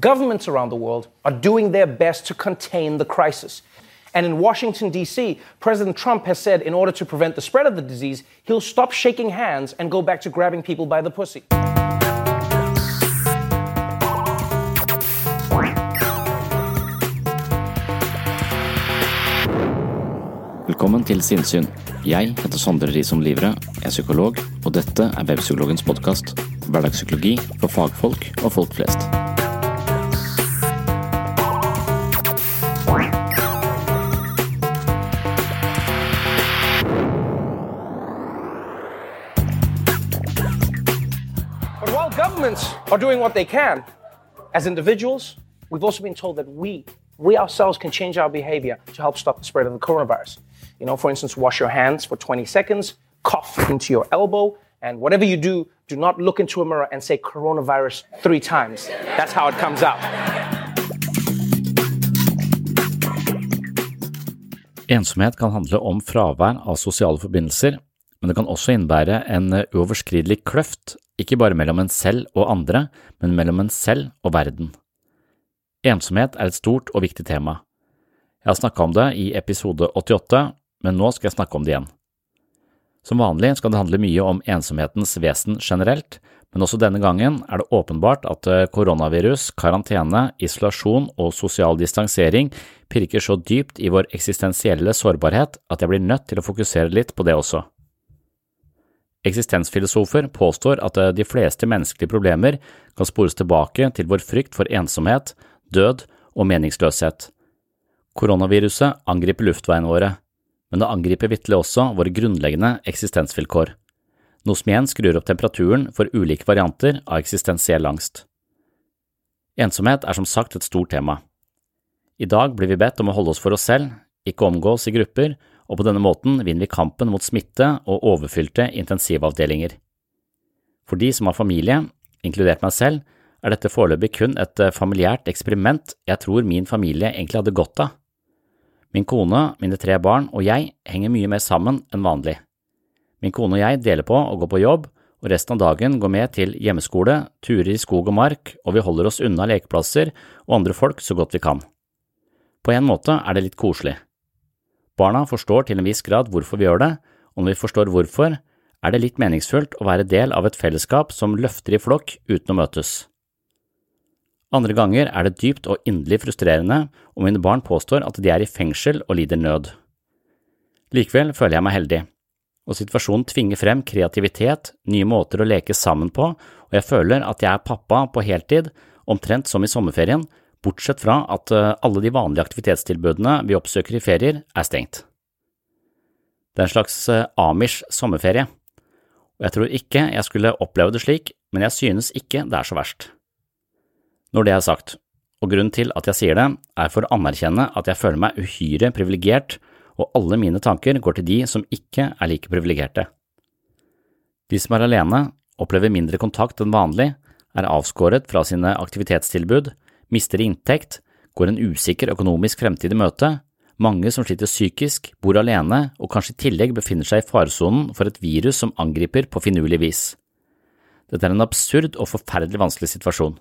Governments around the world are doing their best to contain the crisis. And in Washington, D.C., President Trump has said in order to prevent the spread of the disease, he'll stop shaking hands and go back to grabbing people by the pussy. Velkommen til Sinnsyn. Jeg heter Sondre Risom Livre, er psykolog, og dette er Webpsykologens podkast. Hverdagspsykologi for fagfolk og folk flest. Governments are doing what they can, as individuals, we've also been told that we, we ourselves can change our behavior to help stop the spread of the coronavirus. You know, for instance, wash your hands for 20 seconds, cough into your elbow, and whatever you do, do not look into a mirror and say coronavirus three times. That's how it comes out. Ensomhet kan handle om fravær av sosiale forbindelser, men det kan også innebære en eh, uoverskridelig kløft, ikke bare mellom en selv og andre, men mellom en selv og verden. Ensomhet er et stort og viktig tema. Jeg har snakka om det i episode 88, men nå skal jeg snakke om det igjen. Som vanlig skal det handle mye om ensomhetens vesen generelt, men også denne gangen er det åpenbart at koronavirus, karantene, isolasjon og sosial distansering pirker så dypt i vår eksistensielle sårbarhet at jeg blir nødt til å fokusere litt på det også. Eksistensfilosofer påstår at de fleste menneskelige problemer kan spores tilbake til vår frykt for ensomhet, død og meningsløshet. Koronaviruset angriper luftveiene våre, men det angriper vitterlig også våre grunnleggende eksistensvilkår, noe som igjen skrur opp temperaturen for ulike varianter av eksistensiell angst. Ensomhet er som sagt et stort tema. I dag blir vi bedt om å holde oss for oss selv, ikke omgås i grupper, og på denne måten vinner vi kampen mot smitte og overfylte intensivavdelinger. For de som har familie, inkludert meg selv, er dette foreløpig kun et familiært eksperiment jeg tror min familie egentlig hadde godt av. Min kone, mine tre barn og jeg henger mye mer sammen enn vanlig. Min kone og jeg deler på å gå på jobb, og resten av dagen går med til hjemmeskole, turer i skog og mark, og vi holder oss unna lekeplasser og andre folk så godt vi kan. På en måte er det litt koselig. Barna forstår til en viss grad hvorfor vi gjør det, og når vi forstår hvorfor, er det litt meningsfullt å være del av et fellesskap som løfter i flokk uten å møtes. Andre ganger er det dypt og inderlig frustrerende om mine barn påstår at de er i fengsel og lider nød. Likevel føler jeg meg heldig, og situasjonen tvinger frem kreativitet, nye måter å leke sammen på, og jeg føler at jeg er pappa på heltid, omtrent som i sommerferien, bortsett fra at alle de vanlige aktivitetstilbudene vi oppsøker i ferier, er stengt. Det er en slags amish sommerferie, og jeg tror ikke jeg skulle oppleve det slik, men jeg synes ikke det er så verst. Når det er sagt, og grunnen til at jeg sier det, er for å anerkjenne at jeg føler meg uhyre privilegert, og alle mine tanker går til de som ikke er like privilegerte. De som er alene, opplever mindre kontakt enn vanlig, er avskåret fra sine aktivitetstilbud, mister inntekt, går en usikker økonomisk fremtid i møte, mange som sliter psykisk, bor alene og kanskje i tillegg befinner seg i faresonen for et virus som angriper på finurlig vis. Dette er en absurd og forferdelig vanskelig situasjon.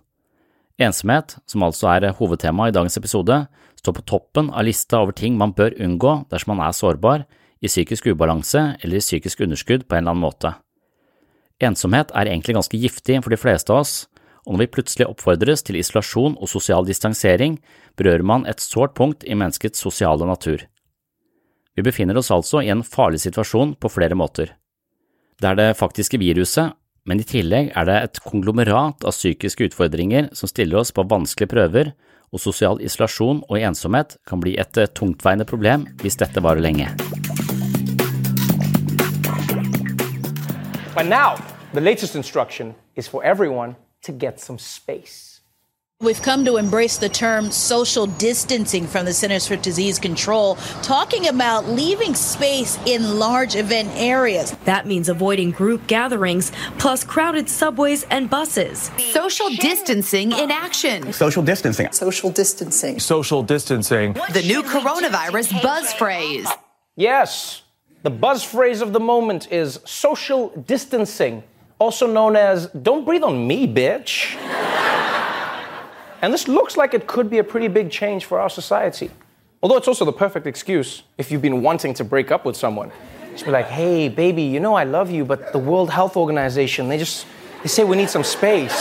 Ensomhet, som altså er hovedtema i dagens episode, står på toppen av lista over ting man bør unngå dersom man er sårbar, i psykisk ubalanse eller i psykisk underskudd på en eller annen måte. Ensomhet er egentlig ganske giftig for de fleste av oss, og når vi plutselig oppfordres til isolasjon og sosial distansering, berører man et sårt punkt i menneskets sosiale natur. Vi befinner oss altså i en farlig situasjon på flere måter. Det er det faktiske viruset, men i tillegg er det et konglomerat av psykiske utfordringer som stiller oss på vanskelige prøver, og sosial isolasjon og ensomhet kan bli et tungtveiende problem hvis dette varer lenge. But now, the latest instruction is for everyone to get some space. We've come to embrace the term social distancing from the Centers for Disease Control, talking about leaving space in large event areas. That means avoiding group gatherings, plus crowded subways and buses. Social distancing in action. Social distancing. Social distancing. Social distancing. The new coronavirus buzz phrase. Yes, the buzz phrase of the moment is social distancing, also known as don't breathe on me, bitch. And this looks like it could be a pretty big change for our society. Although it's also the perfect excuse if you've been wanting to break up with someone. Just be like, hey, baby, you know I love you, but the World Health Organization, they just they say we need some space.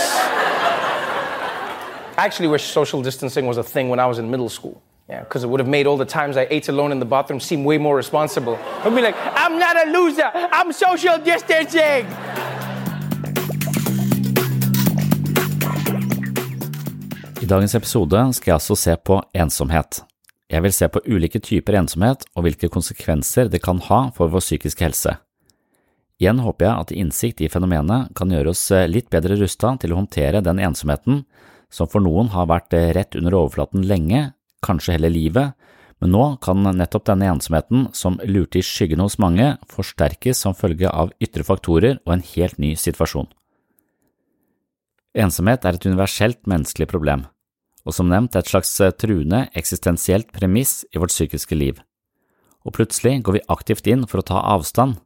I actually wish social distancing was a thing when I was in middle school. Yeah, because it would have made all the times I ate alone in the bathroom seem way more responsible. I'd be like, I'm not a loser, I'm social distancing! Dagens episode skal jeg altså se på ensomhet. Jeg vil se på ulike typer ensomhet og hvilke konsekvenser det kan ha for vår psykiske helse. Igjen håper jeg at innsikt i fenomenet kan gjøre oss litt bedre rusta til å håndtere den ensomheten som for noen har vært rett under overflaten lenge, kanskje hele livet, men nå kan nettopp denne ensomheten som lurte i skyggene hos mange, forsterkes som følge av ytre faktorer og en helt ny situasjon. Ensomhet er et universelt menneskelig problem, og som nevnt et slags eh, truende eksistensielt premiss i vårt psykiske liv. Og plutselig går vi aktivt inn for å ta avstand,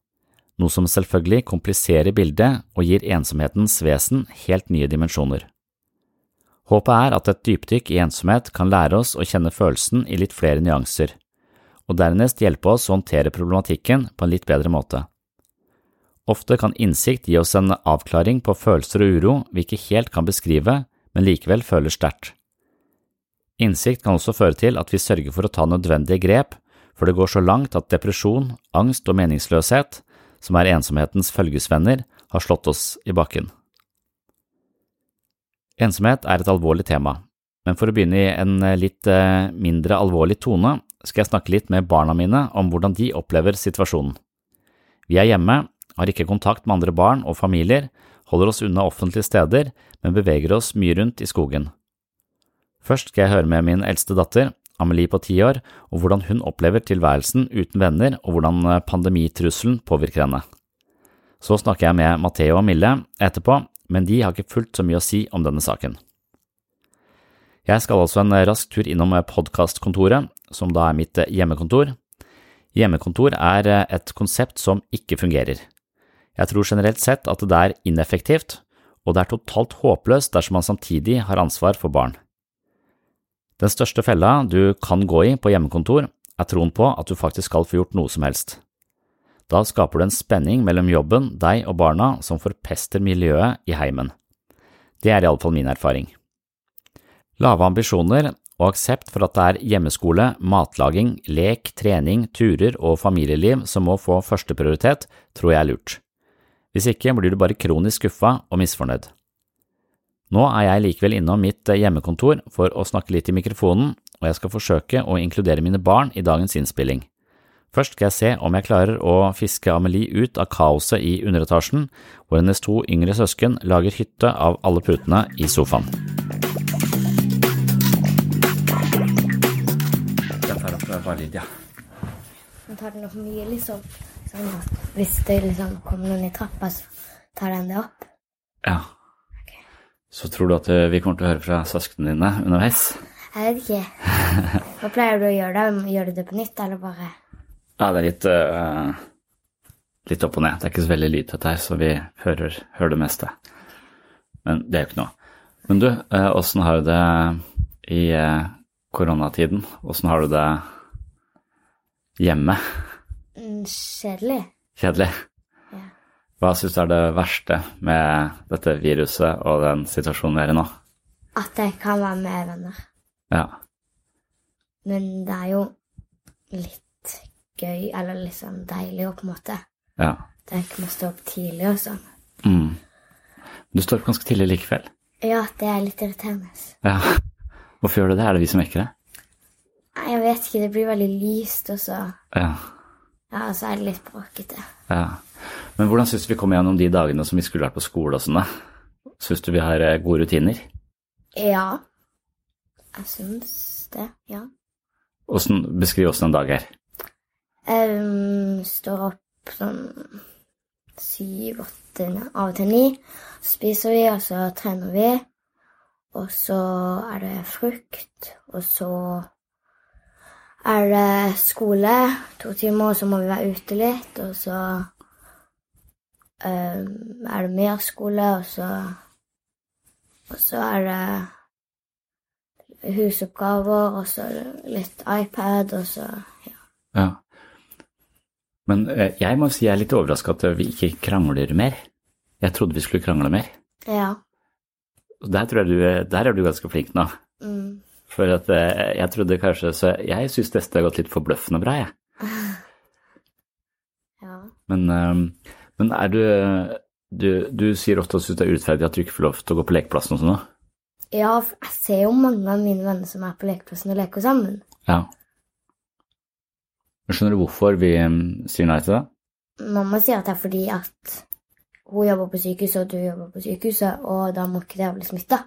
noe som selvfølgelig kompliserer bildet og gir ensomhetens vesen helt nye dimensjoner. Håpet er at et dypdykk i ensomhet kan lære oss å kjenne følelsen i litt flere nyanser, og dernest hjelpe oss å håndtere problematikken på en litt bedre måte. Ofte kan innsikt gi oss en avklaring på følelser og uro vi ikke helt kan beskrive, men likevel føler sterkt. Innsikt kan også føre til at vi sørger for å ta nødvendige grep for det går så langt at depresjon, angst og meningsløshet, som er ensomhetens følgesvenner, har slått oss i bakken. Ensomhet er et alvorlig tema, men for å begynne i en litt eh, mindre alvorlig tone skal jeg snakke litt med barna mine om hvordan de opplever situasjonen. Vi er hjemme, har ikke kontakt med andre barn og familier, holder oss unna offentlige steder, men beveger oss mye rundt i skogen. Først skal jeg høre med min eldste datter, Amelie på ti år, og hvordan hun opplever tilværelsen uten venner og hvordan eh, pandemitrusselen påvirker henne. Så snakker jeg med Matheo og Mille etterpå, men de har ikke fullt så mye å si om denne saken. Jeg skal altså en rask tur innom podkastkontoret, som da er mitt hjemmekontor. Hjemmekontor er et konsept som ikke fungerer. Jeg tror generelt sett at det er ineffektivt, og det er totalt håpløst dersom man samtidig har ansvar for barn. Den største fella du kan gå i på hjemmekontor, er troen på at du faktisk skal få gjort noe som helst. Da skaper du en spenning mellom jobben, deg og barna som forpester miljøet i heimen. Det er iallfall min erfaring. Lave ambisjoner og aksept for at det er hjemmeskole, matlaging, lek, trening, turer og familieliv som må få førsteprioritet, tror jeg er lurt. Hvis ikke blir du bare kronisk skuffa og misfornøyd. Nå er jeg likevel innom mitt eh, hjemmekontor for å snakke litt i mikrofonen, og jeg skal forsøke å inkludere mine barn i dagens innspilling. Først skal jeg se om jeg klarer å fiske Amelie ut av kaoset i underetasjen, hvor hennes to yngre søsken lager hytte av alle putene i sofaen. Jeg tar opp bare Lydia. Jeg tar den opp mye, liksom. Sånn hvis det liksom kommer noen i trappa, så tar den det opp. Ja. Så tror du at eh, vi kommer til å høre fra søsknene dine underveis? Jeg vet ikke. Hva pleier du å gjøre da? Gjør du det på nytt, eller bare Ja, det er litt, uh, litt opp og ned. Det er ikke så veldig lydtett her, så vi hører, hører det meste. Men det er jo ikke noe. Men du, åssen uh, har du det i uh, koronatiden? Åssen har du det hjemme? mm, kjedelig? Kjedelig? Hva syns du er det verste med dette viruset og den situasjonen vi er i nå? At jeg kan være med venner. Ja. Men det er jo litt gøy, eller sånn deilig å på en måte ja. Det er ikke å stå opp tidlig og sånn. Mm. Du står opp ganske tidlig likevel. Ja, det er litt irriterende. Ja. Hvorfor gjør du det? Er det vi som vekker det? Nei, Jeg vet ikke, det blir veldig lyst, og så Ja. Ja, så er det litt bråkete. ja. Men hvordan syns du vi kom gjennom de dagene som vi skulle vært på skole og sånn? da? Syns du vi har eh, gode rutiner? Ja. Jeg syns det, ja. Hvordan, beskriv åssen en dag er. Um, står opp sånn syv, åtte, av og til ni. Så spiser vi, og så trener vi. Og så er det frukt, og så er det skole to timer, og så må vi være ute litt, og så er det mer skole, og så Og så er det husoppgaver, og så litt iPad, og så ja. Ja. Men eh, jeg må si jeg er litt overraska at vi ikke krangler mer. Jeg trodde vi skulle krangle mer. Ja. Der, tror jeg du, er- der er du ganske flink nå. Mm. For at eh, jeg trodde kanskje Så jeg syns dette har gått litt forbløffende bra, jeg. ja. Men, eh, men er du, du Du sier ofte at du syns det er urettferdig at du ikke får lov til å gå på lekeplassen og sånn? Ja, jeg ser jo mange av mine venner som er på lekeplassen og leker sammen. Ja. Men skjønner du hvorfor vi mm, sier nei til det? Mamma sier at det er fordi at hun jobber på sykehuset, og du jobber på sykehuset, og da må ikke dere bli smitta.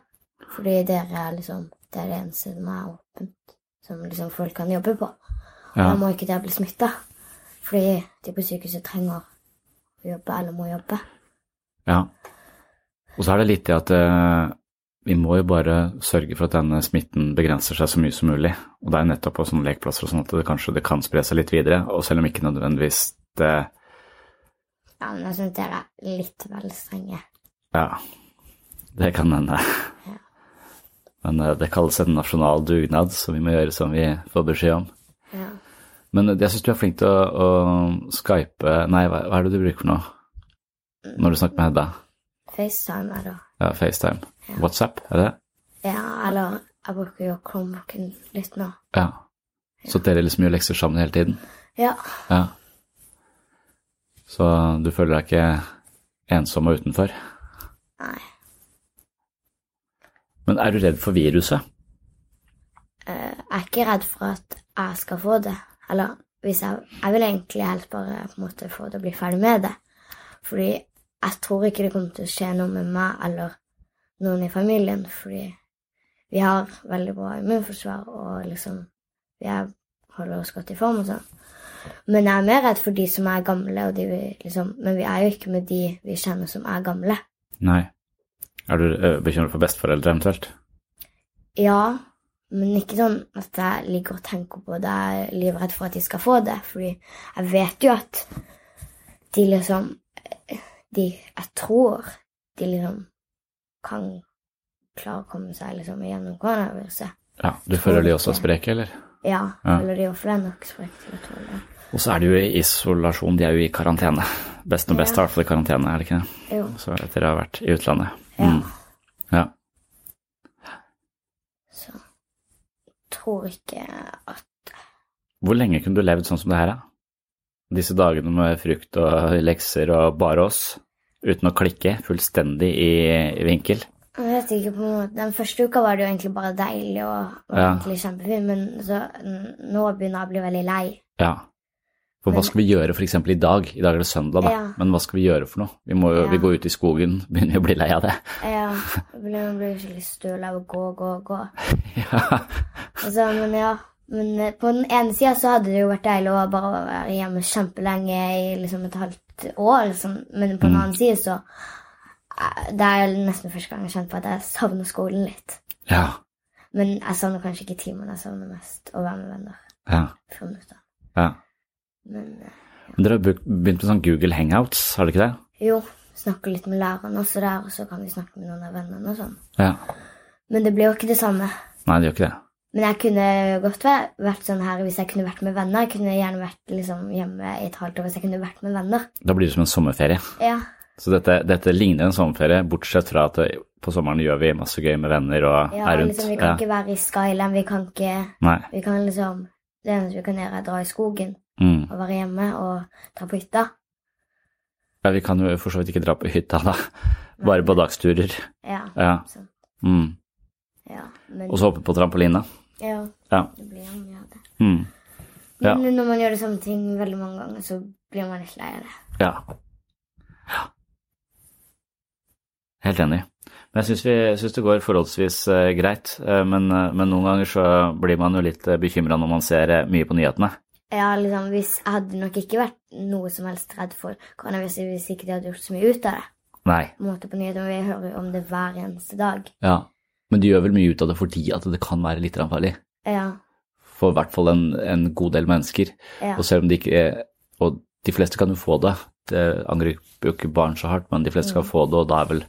Fordi dere er liksom Det er det eneste som er åpent, som liksom folk kan jobbe på. Ja. da må ikke dere bli smitta. Fordi de på sykehuset trenger jobbe, eller må jobbe. Ja. Og så er det litt det at eh, vi må jo bare sørge for at denne smitten begrenser seg så mye som mulig. Og det er nettopp på sånne lekeplasser og sånn at det kanskje det kan spre seg litt videre. Og selv om ikke nødvendigvis det Ja, men jeg syns dere er litt vel strenge. Ja, det kan hende. Men eh, det kalles en nasjonal dugnad, så vi må gjøre som vi får beskjed om. Ja. Men jeg syns du er flink til å, å skype Nei, hva, hva er det du bruker for noe? Når du snakker med Hedda? FaceTime er det. Ja, FaceTime. WhatsApp, er det det? Ja, eller jeg bruker jo Chromebooken litt nå. Ja. Så dere liksom gjør lekser sammen hele tiden? Ja. Ja. Så du føler deg ikke ensom og utenfor? Nei. Men er du redd for viruset? Eh, jeg er ikke redd for at jeg skal få det. Eller hvis jeg, jeg vil egentlig helst bare på en måte få det og bli ferdig med det. Fordi jeg tror ikke det kommer til å skje noe med meg eller noen i familien. Fordi vi har veldig bra immunforsvar, og liksom vi er, holder oss godt i form og sånn. Men jeg er mer redd for de som er gamle, og de vi liksom Men vi er jo ikke med de vi kjenner som er gamle. Nei. Er du eh, bekymret for besteforeldre eventuelt? Ja, men ikke sånn at jeg ligger og tenker på det. Jeg er livredd for at de skal få det. Fordi jeg vet jo at de liksom de, Jeg tror de liksom kan klare å komme seg liksom gjennom koronaviruset. Ja, Du føler de også er spreke, eller? Ja, Ja. eller de er for nok spreke til å tåle det. Og så er de jo i isolasjon, de er jo i karantene. Best og best er i hvert fall i karantene, er det ikke det? Jo. Så etter å ha vært i utlandet. Ja. Mm. Ja. Så tror ikke at Hvor lenge kunne du levd sånn som det her, da? Disse dagene med frukt og lekser og bare oss, uten å klikke fullstendig i, i vinkel? Jeg vet ikke på en måte. Den første uka var det jo egentlig bare deilig og var Ja. egentlig kjempefint, men så, nå begynner jeg å bli veldig lei. Ja. For hva skal vi gjøre f.eks. i dag? I dag er det søndag, da. Ja. Men hva skal vi gjøre for noe? Vi, må jo, Ja. vi går ut i skogen, begynner jo å bli lei av det. Ja, jeg blir, skikkelig støl av å gå, gå, gå. Ja. Altså, men ja, men eh, på den ene sida så hadde det jo vært deilig å bare være hjemme kjempelenge i liksom et halvt år, liksom. Men på den Mm. annen side så eh, det er nesten første gang jeg har kjent på at jeg savner skolen litt. Ja. Men jeg savner kanskje ikke timene, jeg savner mest å være med venner. Ja. Friminutta. ja. Men ja. Men dere har begynt med sånn Google Hangouts, har dere ikke det? jo, snakke litt med læreren også der, og så kan vi snakke med noen av vennene og sånn. Ja. Men det blir jo ikke det samme. Nei, det gjør ikke det. Men jeg kunne godt vært, sånn her hvis jeg kunne vært med venner. Jeg kunne gjerne vært liksom hjemme i et halvt år hvis jeg kunne vært med venner. Da blir det som en sommerferie. Ja, Så dette, dette ligner en sommerferie, bortsett fra at på sommeren gjør vi masse gøy med venner og ja er rundt. liksom, vi kan ikke være i Skyland, vi kan ikke Nei. Vi kan liksom Det eneste vi kan gjøre, er dra i skogen Mm. å være hjemme og dra på hytta. Ja, vi kan jo for så vidt ikke dra på hytta, da. Bare på dagsturer. Ja. Ja. Mm. ja men Og så hoppe på trampoline. Ja, Ja. det blir jo mye av det. Mm. Ja. Men når man gjør det samme ting veldig mange ganger, så blir man litt lei av det. Ja. ja. Helt enig. Men jeg syns, det går forholdsvis eh, greit. Eh, men, eh, men noen ganger så blir man jo litt bekymra når man ser mye på nyhetene. Ja, liksom, hvis Jeg hadde nok ikke vært noe som helst redd for koronaviruset hvis, ikke de hadde gjort så mye ut av det. Nei. Måte på nyheten, Vi hører jo om det hver eneste dag. Ja. Men de gjør vel mye ut av det fordi at det kan være litt farlig. Ja. For i hvert fall en, en god del mennesker. Ja. Og selv om de ikke Og de fleste kan jo få det. Det angriper jo ikke barn så hardt, men de fleste mm. kan få det, og da er vel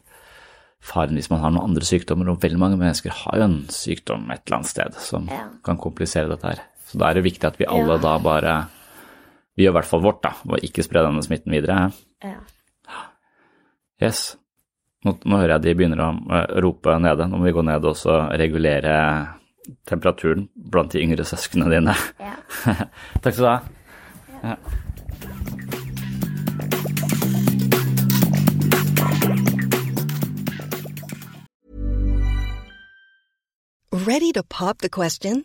faren hvis man har noen andre sykdommer, og veldig mange mennesker har jo en sykdom et eller annet sted som Ja. kan komplisere dette her. Så da er det viktig at vi alle Ja. da bare Vi gjør i hvert fall vårt, da, og ikke spre denne smitten videre. ja. Yes. Nå, nå hører jeg de begynner å eh, rope nede. Nå må vi gå ned og så regulere temperaturen blant de yngre søsknene dine. Ja. Takk skal du ha. Ja. Ready to pop the question?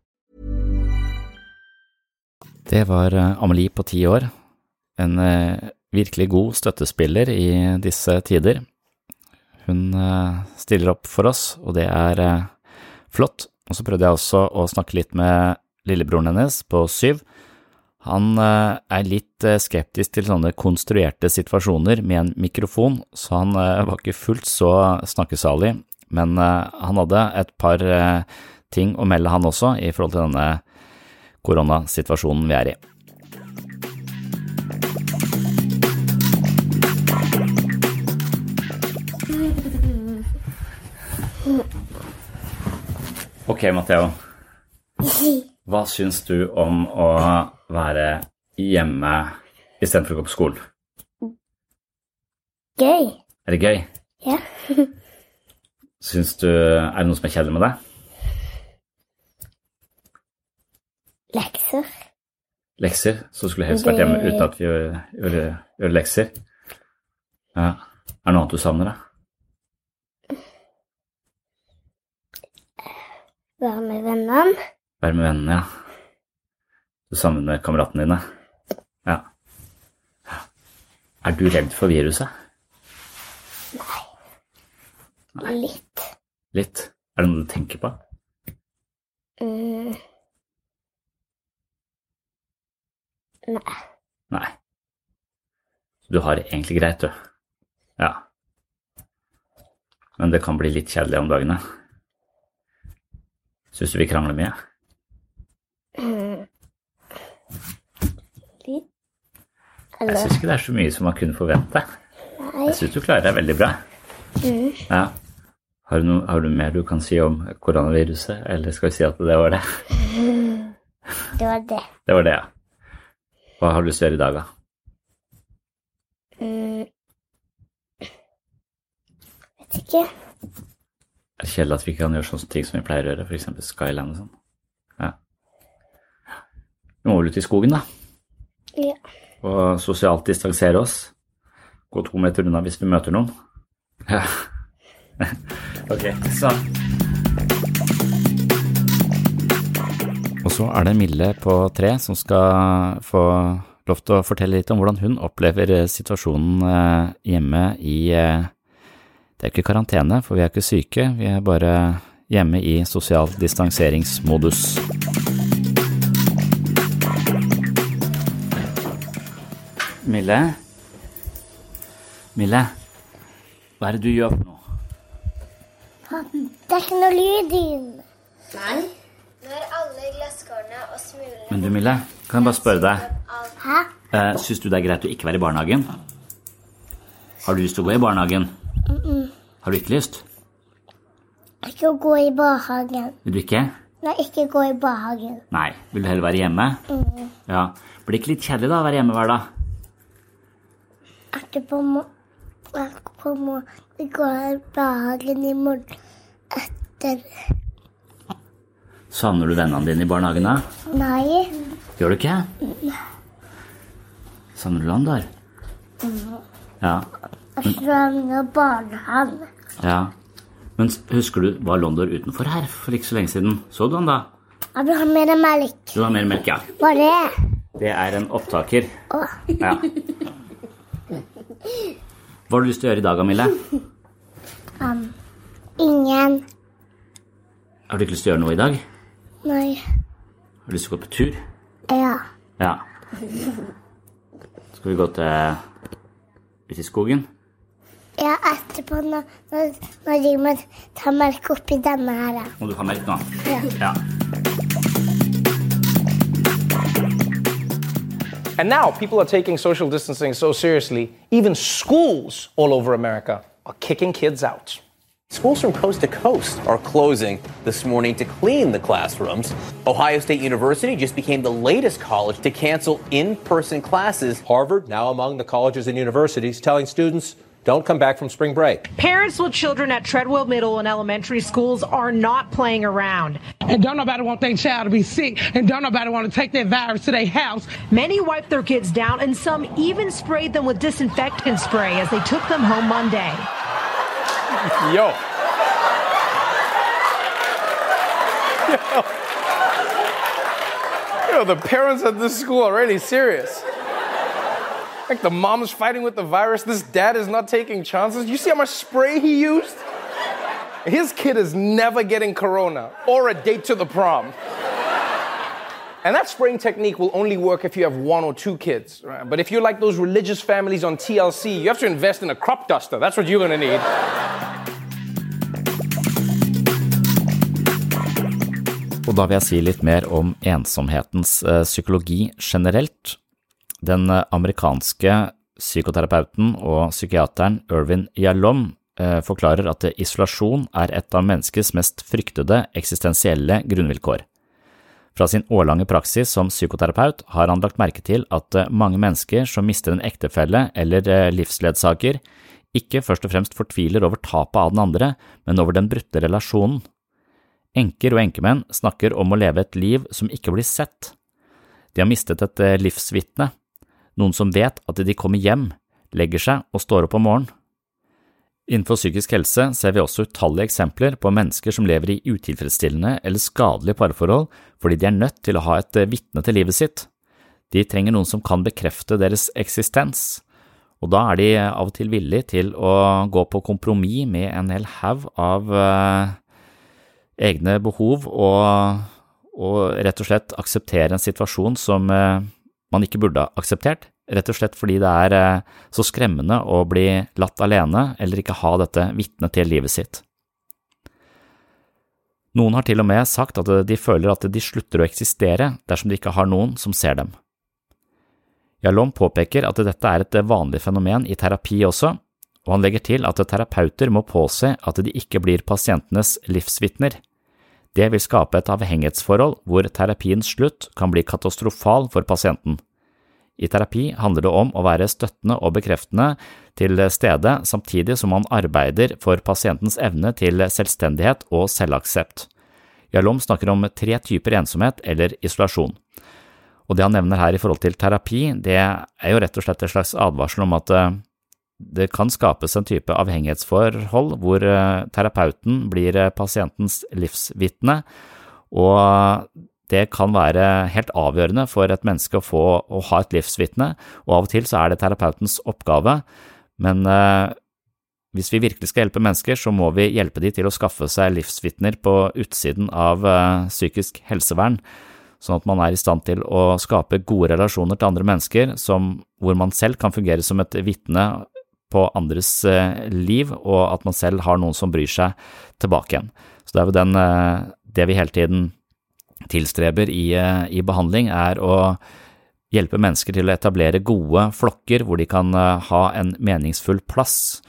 Det var eh, Amelie på ti år, en eh, virkelig god støttespiller i disse tider. Hun eh, stiller opp for oss, og det er flott. Og så prøvde jeg også å snakke litt med lillebroren hennes på syv. Han er litt skeptisk til sånne konstruerte situasjoner med en mikrofon, så han var ikke fullt så snakkesalig, men han hadde et par ting å melde han også i forhold til denne koronasituasjonen vi er i. Ok, Matheo. Hva syns du om å være hjemme istedenfor å gå på skolen? Gøy. Er det gøy? Ja. Syns du Er det noe som er kjedelig med det? Lekser. Lekser? Så skulle du helst vært hjemme uten at vi gjør, gjør, gjør lekser? Ja. Er det noe annet du savner, da? Være med vennene. Være med vennene, ja. Du savner med kameratene dine? Ja. Er du redd for viruset? Nei. Litt. Litt? Er det noe du tenker på? Mm. Nei. Nei. Du har det egentlig greit, du? Ja. Men det kan bli litt kjedelig om dagene? Syns du vi krangler mye? Mm. Litt. Jeg syns ikke det er så mye som man kunne forvente. Nei. Jeg syns du klarer deg veldig bra. Mm. Ja. Har du, noe, har du mer du kan si om koronaviruset, eller skal vi si at det var det? Det var det. Det var det, ja. Hva har du lyst til å gjøre i dag, da? Mm. Vet ikke. Er det kjedelig at vi ikke kan gjøre sånne ting som vi pleier å gjøre, f.eks. Skyland og sånn? Ja. Vi må vel ut i skogen, da. Ja. Og sosialt distansere oss. Gå to meter unna hvis vi møter noen. Ja. ok, så Og så er det Mille på tre som skal få lov til å fortelle litt om hvordan hun opplever eh, situasjonen eh, hjemme i eh, Det er ikke karantene, for vi er ikke syke, vi er bare hjemme i sosial distanseringsmodus. Mille? Mille? Hva er det du gjør for noe? Det er ikke noe lyd i den. Nei. Når alle glasskårene og smulene Men du, Mille, kan jeg bare spørre deg, Hæ? eh, syns du det er greit å ikke være i barnehagen? Har du lyst til å gå i barnehagen? Mm -mm. Har du ikke lyst? Ikke å gå i barnehagen. Vil du ikke? Nei, ikke gå i barnehagen. Nei. Vil du heller være hjemme? Mm. Ja. Blir det ikke litt kjedelig da å være hjemme hver dag? Etterpå må Etterpå må vi gå i barnehagen i morgen etter Savner du vennene dine i barnehagen da? Nei. Gjør du ikke? Savner du Landar? Ja. Jeg savner barnehagen. ja. Men husker du, var Londor utenfor her for ikke så lenge siden? Så du han da? Jeg vil ha mer melk. Du har mer melk, ja. Hva er det? Det er en opptaker. Åh. Ja. Hva har du lyst til å gjøre i dag, Amille? Um, ingen. Har du ikke lyst til å gjøre noe i dag? Nei. Har du lyst til å gå på tur? Ja. Ja. Skal vi gå til ut i skogen? Ja, etterpå når, når, når jeg må ta melk oppi denne her. Må du ha melk nå? Ja. Ja. And now people are taking social distancing so seriously, even schools all over America are kicking kids out. Schools from coast to coast are closing this morning to clean the classrooms. Ohio State University just became the latest college to cancel in person classes. Harvard, now among the colleges and universities, telling students don't come back from spring break. Parents with children at Treadwell Middle and elementary schools are not playing around. And don't nobody want their child to be sick, and don't nobody want to take that virus to their house. Many wiped their kids down, and some even sprayed them with disinfectant spray as they took them home Monday. Yo. Yo. Yo, the parents at this school are really serious. Like the mom's fighting with the virus, this dad is not taking chances. You see how much spray he used? His kid is never getting corona or a date to the prom. And that spraying technique will only work if you have one or two kids. Right? But if you're like those religious families on TLC, you have to invest in a crop duster. That's what you're gonna need. Og da vil jeg si litt mer om ensomhetens eh, psykologi generelt. Den eh, amerikanske psykoterapeuten og psykiateren Irvin Yalom eh, forklarer at isolasjon er et av menneskets mest fryktede eksistensielle grunnvilkår. Fra sin årlange praksis som psykoterapeut har han lagt merke til at mange mennesker som mister en ektefelle eller livsledsager, ikke først og fremst fortviler over tapet av den andre, men over den brutte relasjonen. Enker og enkemenn snakker om å leve et liv som ikke blir sett. De har mistet et eh, livsvitne, noen som vet at de kommer hjem, legger seg og står opp om morgenen. Innenfor psykisk helse ser vi også utallige eksempler på mennesker som lever i utilfredsstillende eller skadelige parforhold fordi de er nødt til å ha et vitne til livet sitt. De trenger noen som kan bekrefte deres eksistens, og da er de av og til villige til å gå på kompromiss med en hel haug av egne behov og, og, rett og slett akseptere en situasjon som uh, man ikke burde ha akseptert, rett og slett fordi det er uh, så skremmende å bli latt alene eller ikke ha dette vitnet til livet sitt. Noen har til og med sagt at de føler at de slutter å eksistere dersom de ikke har noen som ser dem. Jalom påpeker at dette er et vanlig fenomen i terapi også, og han legger til at terapeuter må påse at de ikke blir pasientenes livsvitner. Det vil skape et avhengighetsforhold hvor terapiens slutt kan bli katastrofal for pasienten. I terapi handler det om å være støttende og bekreftende til stede samtidig som man arbeider for pasientens evne til selvstendighet og selvaksept. Jalom snakker om tre typer ensomhet eller isolasjon. Og det han nevner her i forhold til terapi, det er jo rett og slett et slags advarsel om at eh, det kan skapes en type avhengighetsforhold hvor eh, terapeuten blir eh, pasientens livsvitne, og det kan være helt avgjørende for et menneske å få å ha et livsvitne, og av og til så er det terapeutens oppgave, men eh, hvis vi virkelig skal hjelpe mennesker, så må vi hjelpe de til å skaffe seg livsvitner på utsiden av psykisk helsevern, sånn at man er i stand til å skape gode relasjoner til andre mennesker som, hvor man selv kan fungere som et vitne på andres eh, liv, og at man selv har noen som bryr seg tilbake igjen. Så det er jo den, eh, det vi hele tiden tilstreber i, eh, i behandling, er å hjelpe mennesker til å etablere gode flokker hvor de kan ha en meningsfull plass,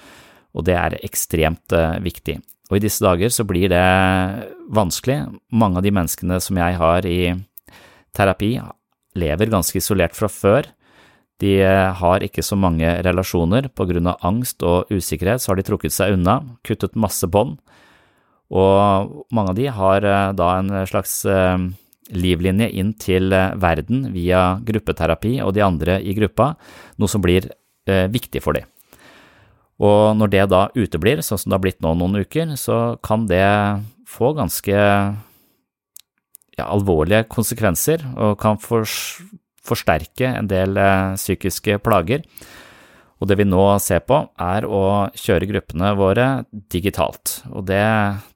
og det er ekstremt viktig. Og i disse dager så blir det vanskelig. Mange av de menneskene som jeg har i terapi, lever ganske isolert fra før. De eh, har ikke så mange relasjoner. På grunn av angst og usikkerhet så har de trukket seg unna, kuttet masse bånd, og mange av de har eh, da en slags eh, livlinje inn til verden via gruppeterapi og de andre i gruppa, noe som blir viktig for dem. Og når det da uteblir, sånn som det har blitt nå noen uker, så kan det få ganske ja, alvorlige konsekvenser og kan for, forsterke en del eh, psykiske plager. Og det vi nå ser på, er å kjøre gruppene våre digitalt. Og det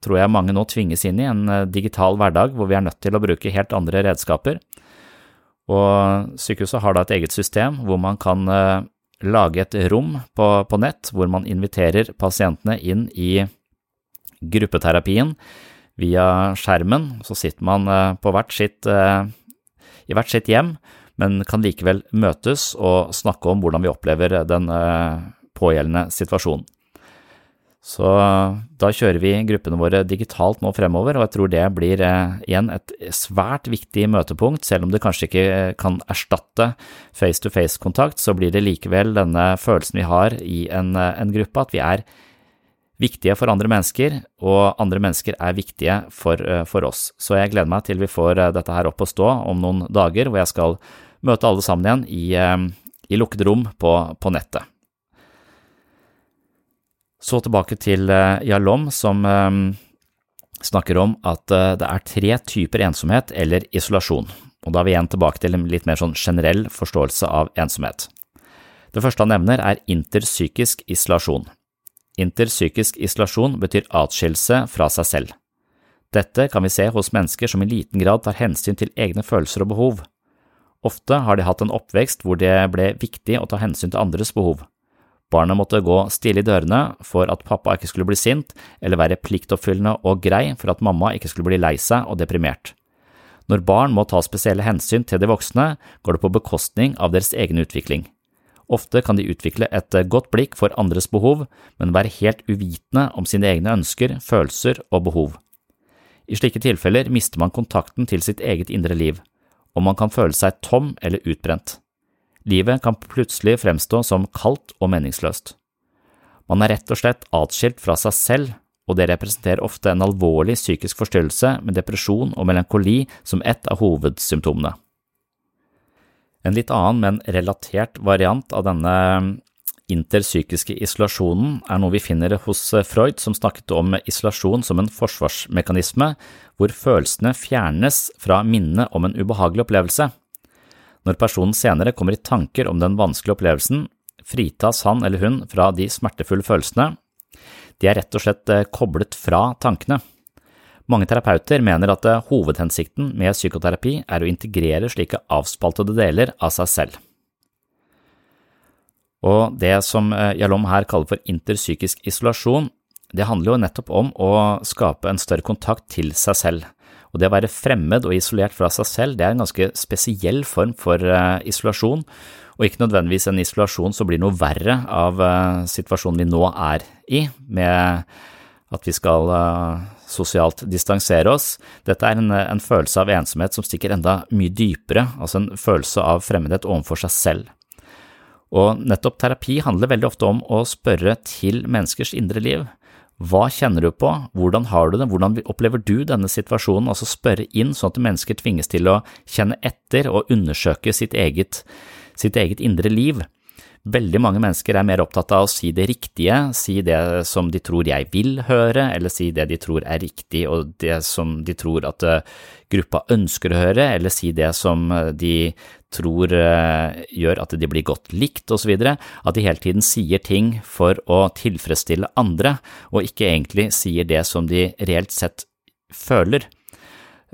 tror jeg mange nå tvinges inn i, en eh, digital hverdag hvor vi er nødt til å bruke helt andre redskaper. Og sykehuset har da et eget system hvor man kan eh, lage et rom på, på nett hvor man inviterer pasientene inn i gruppeterapien via skjermen. Så sitter man på hvert sitt, i hvert sitt hjem men kan likevel møtes og snakke om hvordan vi opplever den eh, pågjeldende situasjonen. Så da kjører vi gruppene våre digitalt nå fremover, og jeg tror det blir eh, igjen et svært viktig møtepunkt. Selv om det kanskje ikke kan erstatte face-to-face-kontakt, så blir det likevel denne følelsen vi har i en, eh, en gruppe, at vi er viktige for andre mennesker, og andre mennesker er viktige for, for oss. Så jeg gleder meg til vi får dette her opp å stå om noen dager, hvor jeg skal møte alle sammen igjen i, eh, i lukkede rom på, på, nettet. Så tilbake til eh, Yalom, som eh, snakker om at det er tre typer ensomhet eller isolasjon, og da er vi igjen tilbake til en litt mer sånn generell forståelse av ensomhet. Det første han nevner er interpsykisk isolasjon. Interpsykisk isolasjon betyr atskillelse fra seg selv. Dette kan vi se hos mennesker som i liten grad tar hensyn til egne følelser og behov. Ofte har de hatt en oppvekst hvor det ble viktig å ta hensyn til andres behov. Barnet måtte gå stille i dørene for at pappa ikke skulle bli sint, eller være pliktoppfyllende og grei for at mamma ikke skulle bli lei seg og deprimert. Når barn må ta spesielle hensyn til de voksne, går det på bekostning av deres egen utvikling. Ofte kan de utvikle et godt blikk for andres behov, men være helt uvitende om sine egne ønsker, følelser og behov. I slike tilfeller mister man kontakten til sitt eget indre liv og man kan føle seg tom eller utbrent. Livet kan plutselig fremstå som kaldt og meningsløst. Man er rett og slett atskilt fra seg selv, og det representerer ofte en alvorlig psykisk forstyrrelse med depresjon og melankoli som ett av hovedsymptomene. En litt annen, men relatert variant av denne interpsykiske isolasjonen er noe vi finner hos Freud, som snakket om isolasjon som en forsvarsmekanisme hvor følelsene fjernes fra minnet om en ubehagelig opplevelse. Når personen senere kommer i tanker om den vanskelige opplevelsen, fritas han eller hun fra de smertefulle følelsene. De er rett og slett eh, koblet fra tankene. Mange terapeuter mener at eh, hovedhensikten med psykoterapi er å integrere slike avspaltede deler av seg selv. Og det som Jalom her kaller for interpsykisk isolasjon, det handler jo nettopp om å skape en større kontakt til seg selv. Og det å være fremmed og isolert fra seg selv, det er en ganske spesiell form for uh, isolasjon, og ikke nødvendigvis en isolasjon som blir noe verre av uh, situasjonen vi nå er i, med at vi skal sosialt distansere oss. Dette er en, en, følelse av ensomhet som stikker enda mye dypere, altså en følelse av fremmedhet overfor seg selv. Og nettopp terapi handler veldig ofte om å spørre til menneskers indre liv. Hva kjenner du på, hvordan har du det, hvordan opplever du denne situasjonen, altså spørre inn sånn at mennesker tvinges til å kjenne etter og undersøke sitt eget, sitt eget indre liv. Veldig mange mennesker er mer opptatt av å si det riktige, si det som de tror jeg vil høre, eller si det de tror er riktig og det som de tror at eh, gruppa ønsker å høre, eller si det som eh, de tror eh, gjør at de blir godt likt osv., at de hele tiden sier ting for å tilfredsstille andre, og ikke egentlig sier det som de reelt sett føler.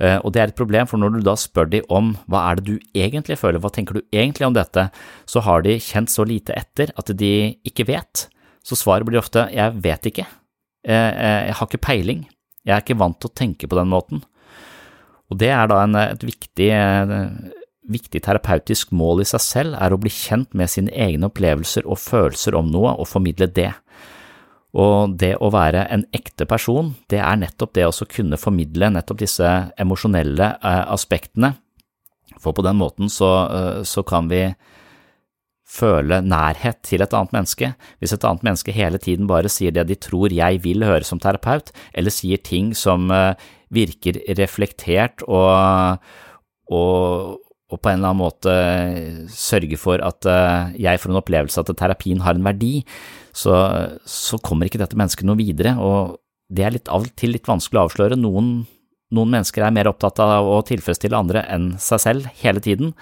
Eh, og det er et problem, for når du da spør de om hva er det du egentlig føler, hva tenker du egentlig om dette, så har de kjent så lite etter at de ikke vet. Så svaret blir ofte jeg vet ikke, jeg har ikke peiling, jeg er ikke vant til å tenke på den måten. Og det er da en, et viktig, viktig terapeutisk mål i seg selv, er å bli kjent med sine egne opplevelser og følelser om noe og formidle det. Og det å være en ekte person, det er nettopp det å kunne formidle nettopp disse emosjonelle eh, aspektene, for på den måten så, eh, så, kan vi føle nærhet til et annet menneske. Hvis et annet menneske hele tiden bare sier det de tror jeg vil høre som terapeut, eller sier ting som eh, virker reflektert og, og, og på en eller annen måte sørge for at jeg får en opplevelse at terapien har en verdi, så, så kommer ikke dette mennesket noe videre, og det er litt av og til litt vanskelig å avsløre. Noen, noen mennesker er mer opptatt av å tilfredsstille andre enn seg selv hele tiden,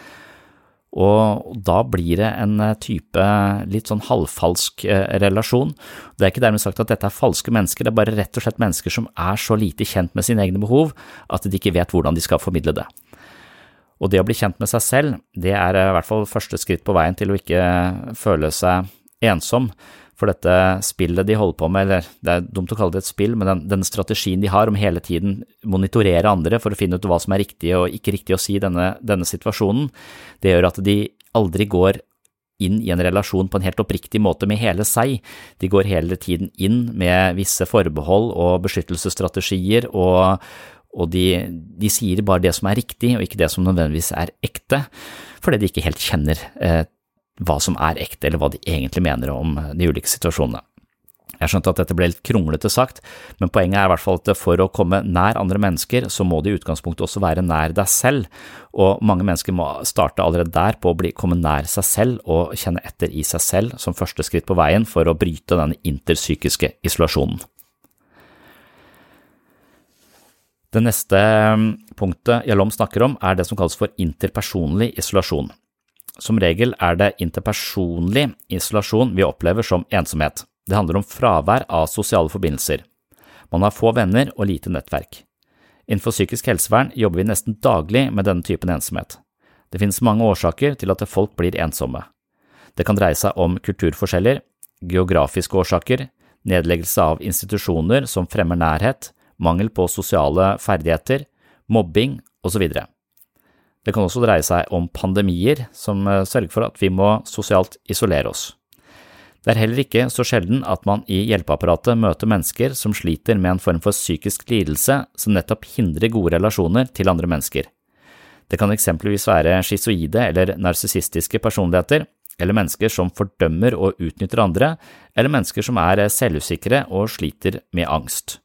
og da blir det en type litt sånn halvfalsk eh, relasjon. Det er ikke dermed sagt at dette er falske mennesker, det er bare rett og slett mennesker som er så lite kjent med sine egne behov at de ikke vet hvordan de skal formidle det. Og det å bli kjent med seg selv, det er i hvert fall første skritt på veien til å ikke føle seg ensom. For dette spillet de holder på med, eller det er dumt å kalle det et spill, men den, den, strategien de har om hele tiden monitorere andre for å finne ut hva som er riktig og ikke riktig å si i denne, denne situasjonen, det gjør at de aldri går inn i en relasjon på en helt oppriktig måte med hele seg. De går hele tiden inn med visse forbehold og beskyttelsesstrategier, og, og de, de, sier bare det som er riktig, og ikke det som nødvendigvis er ekte, fordi de ikke helt kjenner eh, hva som er ekte, eller hva de egentlig mener om de ulike situasjonene. Jeg skjønte at dette ble litt kronglete sagt, men poenget er i hvert fall at for å komme nær andre mennesker, så må du i utgangspunktet også være nær deg selv, og mange mennesker må starte allerede der på å bli, komme nær seg selv og kjenne etter i seg selv som første skritt på veien for å bryte denne interpsykiske isolasjonen. Det neste punktet Jalom snakker om, er det som kalles for interpersonlig isolasjon. Som regel er det interpersonlig isolasjon vi opplever som ensomhet. Det handler om fravær av sosiale forbindelser. Man har få venner og lite nettverk. Innenfor psykisk helsevern jobber vi nesten daglig med denne typen ensomhet. Det finnes mange årsaker til at folk blir ensomme. Det kan dreie seg om kulturforskjeller, geografiske årsaker, nedleggelse av institusjoner som fremmer nærhet, mangel på sosiale ferdigheter, mobbing osv. Det kan også dreie seg om pandemier som eh, sørger for at vi må sosialt isolere oss. Det er heller ikke så sjelden at man i hjelpeapparatet møter mennesker som sliter med en form for psykisk lidelse som nettopp hindrer gode relasjoner til andre mennesker. Det kan eksempelvis være schizoide eller narsissistiske personligheter, eller mennesker som fordømmer og utnytter andre, eller mennesker som er selvusikre og sliter med angst.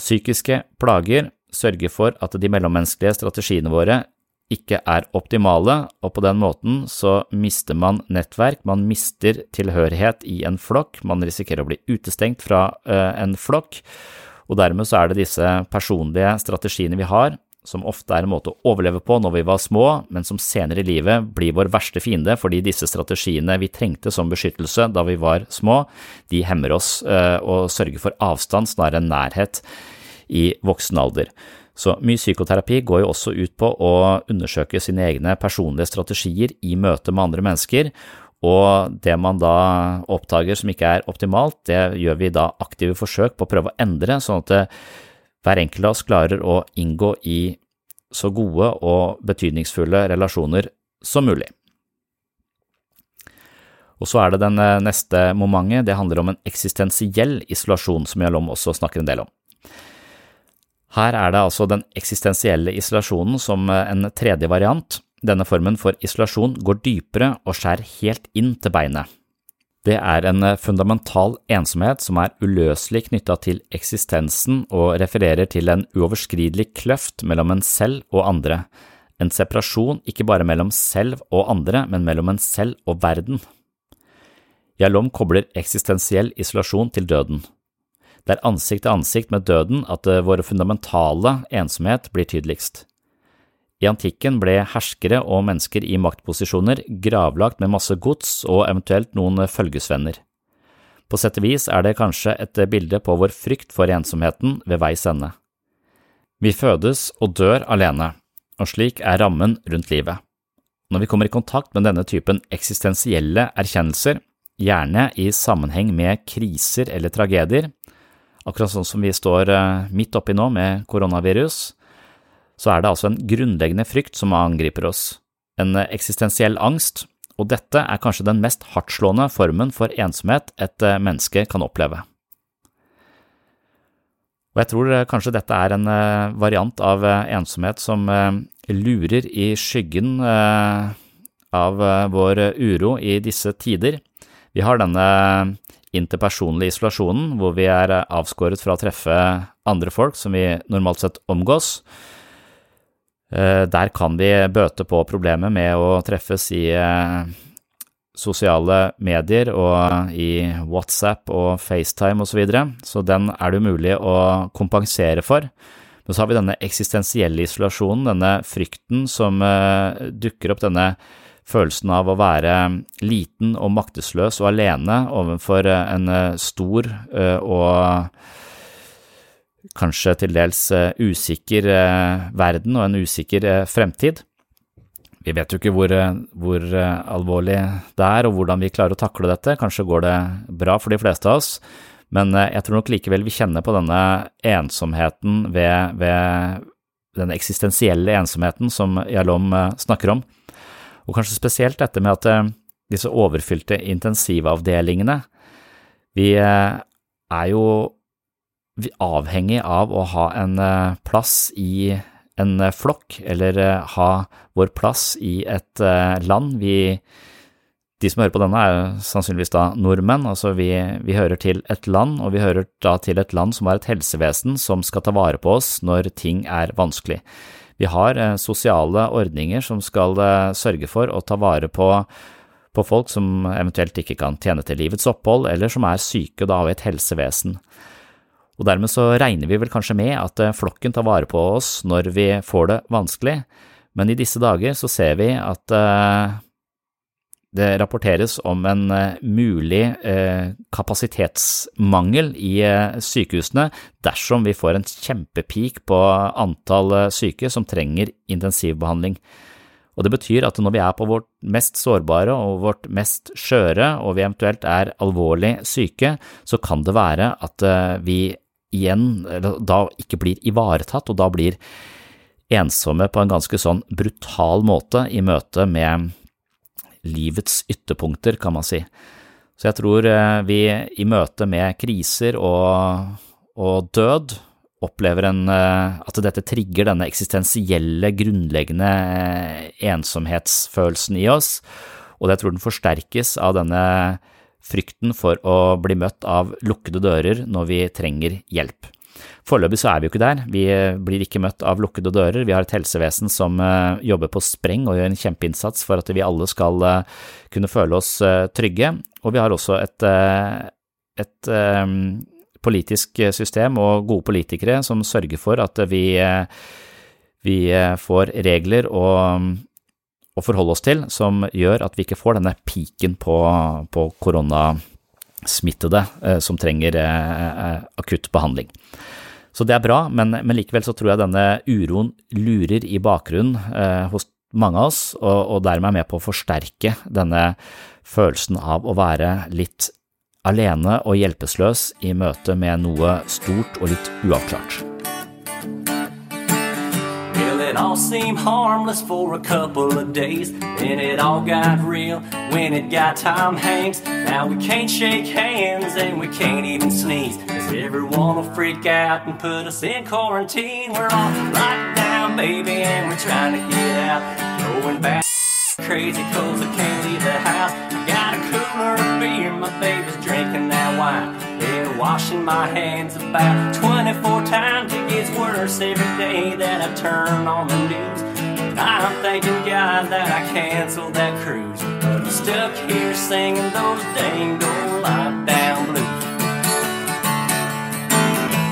Psykiske plager sørger for at de mellommenneskelige strategiene våre ikke er optimale, og på den måten så mister man nettverk, man mister tilhørighet i en flokk, man risikerer å bli utestengt fra uh, en flokk, og dermed så er det disse personlige strategiene vi har, som ofte er en måte å overleve på når vi var små, men som senere i livet blir vår verste fiende fordi disse strategiene vi trengte som beskyttelse da vi var små, de hemmer oss uh, og sørger for avstand snarere enn nærhet i voksen alder. Så mye psykoterapi går jo også ut på å undersøke sine egne personlige strategier i møte med andre mennesker, og det man da oppdager som ikke er optimalt, det gjør vi da aktive forsøk på å prøve å endre, sånn at eh, hver enkelt av oss klarer å inngå i så gode og betydningsfulle relasjoner som mulig. Og så er det den eh, neste momentet, det handler om en eksistensiell isolasjon, som Jalom også snakker en del om. Her er det altså den eksistensielle isolasjonen som eh, en tredje variant. Denne formen for isolasjon går dypere og skjærer helt inn til beinet. Det er en eh, fundamental ensomhet som er uløselig knytta til eksistensen og refererer til en uoverskridelig kløft mellom en selv og andre, en separasjon ikke bare mellom selv og andre, men mellom en selv og verden. Jalom kobler eksistensiell isolasjon til døden. Det er ansikt til ansikt med døden at våre vår fundamentale ensomhet blir tydeligst. I antikken ble herskere og mennesker i maktposisjoner gravlagt med masse gods og eventuelt noen følgesvenner. På sett og vis er det kanskje et bilde på vår frykt for ensomheten ved veis ende. Vi fødes og dør alene, og slik er rammen rundt livet. Når vi kommer i kontakt med denne typen eksistensielle erkjennelser, gjerne i sammenheng med kriser eller tragedier, akkurat sånn som vi står eh, midt oppi nå med koronavirus, så er det altså en grunnleggende frykt som angriper oss, en eksistensiell angst, og dette er kanskje den mest hardtslående formen for ensomhet et eh, menneske kan oppleve. Og jeg tror eh, kanskje dette er en variant av ensomhet som lurer i skyggen av vår uro i disse tider. Vi har denne interpersonlige isolasjonen, hvor vi er avskåret fra å treffe andre folk som vi normalt sett omgås. Eh, der kan vi bøte på problemet med å treffes i eh, sosiale medier og i WhatsApp og FaceTime osv., så, videre. så den er det umulig å kompensere for. Men så har vi denne eksistensielle isolasjonen, denne frykten som eh, dukker opp, denne følelsen av å være liten og maktesløs og alene overfor en stor og kanskje til dels usikker verden og en usikker fremtid. Vi vet jo ikke hvor, hvor, alvorlig det er og hvordan vi klarer å takle dette. Kanskje går det bra for de fleste av oss, men jeg tror nok likevel vi kjenner på denne ensomheten ved, ved den eksistensielle ensomheten som Jalom snakker om. Og kanskje spesielt dette med at eh, disse overfylte intensivavdelingene, vi eh, er jo avhengig av å ha en eh, plass i en flokk, eller ha vår plass i et land. Vi, de som hører på denne, er sannsynligvis da nordmenn, altså vi, vi, hører til et land, og vi hører da til et land som har et helsevesen som skal ta vare på oss når ting er vanskelig. Vi har eh, sosiale ordninger som skal eh, sørge for å ta vare på, på folk som eventuelt ikke kan tjene til livets opphold, eller som er syke og da har vi et helsevesen. Og dermed så regner vi vel kanskje med at eh, flokken tar vare på oss når vi får det vanskelig, men i disse dager så ser vi at det rapporteres om en eh, mulig eh, kapasitetsmangel i eh, sykehusene dersom vi får en kjempepeak på antall syke som trenger intensivbehandling. Og Det betyr at når vi er på vårt mest sårbare og vårt mest skjøre, og vi eventuelt er alvorlig syke, så kan det være at vi igjen da ikke blir ivaretatt, og da blir ensomme på en ganske sånn brutal måte i møte med livets ytterpunkter, kan man si. Så jeg tror eh, vi i møte med kriser og, og død opplever en, eh, at dette trigger denne eksistensielle, grunnleggende eh, ensomhetsfølelsen i oss, og jeg tror den forsterkes av denne frykten for å bli møtt av lukkede dører når vi trenger hjelp. Foreløpig så er vi jo ikke der. Vi blir ikke møtt av lukkede dører. Vi har et helsevesen som jobber på spreng og gjør en kjempeinnsats for at vi alle skal kunne føle oss trygge. Og vi har også et, et politisk system og gode politikere som sørger for at vi, vi får regler og å forholde oss til som gjør at vi ikke får denne piken på, på koronasmittede eh, som trenger eh, eh, akutt behandling. Så det er bra, men, men, likevel så tror jeg denne uroen lurer i bakgrunnen eh, hos mange av oss, og, og dermed er med på å forsterke denne følelsen av å være litt alene og hjelpeløs i møte med noe stort og litt uavklart. All seemed harmless for a couple of days. Then it all got real when it got Tom Hanks. Now we can't shake hands and we can't even sneeze. Cause everyone will freak out and put us in quarantine. We're all locked down, baby, and we're trying to get out. Going back crazy cause I can't leave the house. I got a cooler of beer, my baby's drinking wine. Been washing my hands about 24 times. It gets worse every day that I turn on the news. And I'm thanking God that I canceled that cruise. But I'm stuck here singing those dang old lockdown blues.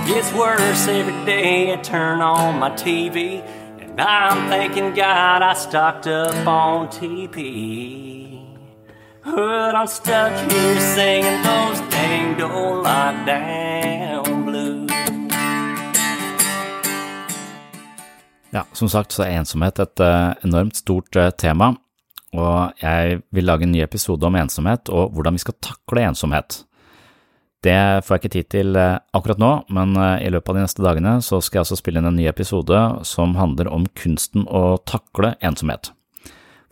Gets worse every day I turn on my TV. And I'm thanking God I stocked up on TP. But I'm stuck here singing those dang old lockdown blues. Ja, som sagt så er ensomhet et uh, enormt stort uh, tema, og jeg vil lage en ny episode om ensomhet og hvordan vi skal takle ensomhet. Det får jeg ikke tid til uh, akkurat nå, men i løpet av de neste dagene så skal jeg altså spille inn en ny episode som handler om kunsten å takle ensomhet.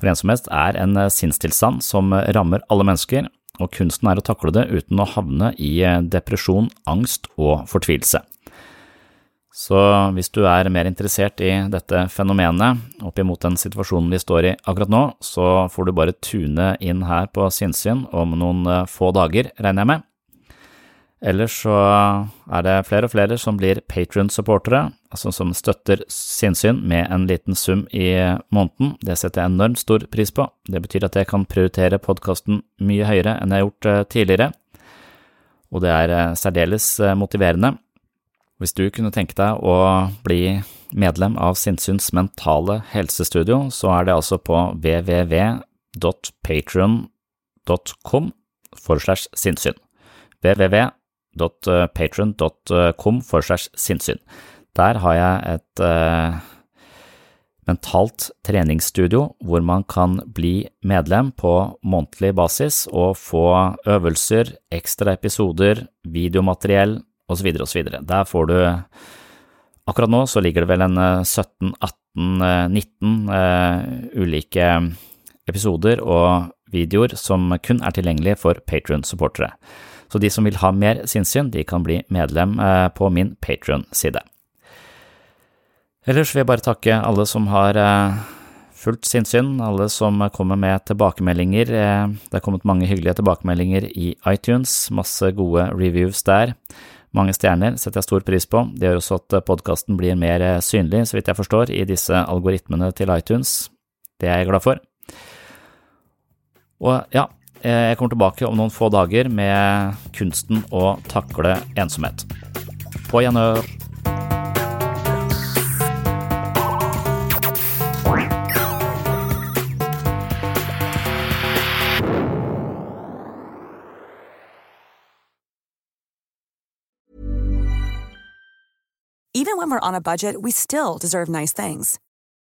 For ensomhet er en eh, sinnstilstand som eh, rammer alle mennesker, og kunsten er å takle det uten å havne i eh, depresjon, angst og fortvilelse. Så hvis du er mer interessert i dette fenomenet opp imot den situasjonen vi står i akkurat nå, så får du bare tune inn her på Sinnsyn om noen få dager, regner jeg med. Ellers så er det flere og flere som blir Patrion-supportere, altså som støtter sinnssyn med en liten sum i måneden. Det setter jeg enormt stor pris på. Det betyr at jeg kan prioritere podkasten mye høyere enn jeg har gjort eh, tidligere, og det er eh, særdeles eh, motiverende. Hvis du kunne tenke deg å bli medlem av Sinnsyns mentale helsestudio, så er det altså på www.patrion.com for slash sinnssyn www patron.com for segs sinnssyn. Der har jeg et eh, mentalt treningsstudio hvor man kan bli medlem på månedlig basis og få øvelser, ekstra episoder, videomateriell osv. osv. Der får du Akkurat nå så ligger det vel en 17-18-19 eh, ulike episoder og videoer som kun er tilgjengelige for Patron-supportere. Så de som vil ha mer sinnssyn, de kan bli medlem eh, på min Patron-side. Ellers vil jeg bare takke alle som har eh, fulgt sinnssyn, alle som kommer med tilbakemeldinger. Eh, det er kommet mange hyggelige tilbakemeldinger i iTunes, masse gode reviews der. Mange stjerner setter jeg stor pris på. Det gjør også at podkasten blir mer synlig, så vidt jeg forstår, i disse algoritmene til iTunes. Det er jeg glad for. Og ja, jeg kommer tilbake om noen få dager med kunsten å takle ensomhet. På gjenhør. Even when we're on a budget, we still deserve nice things.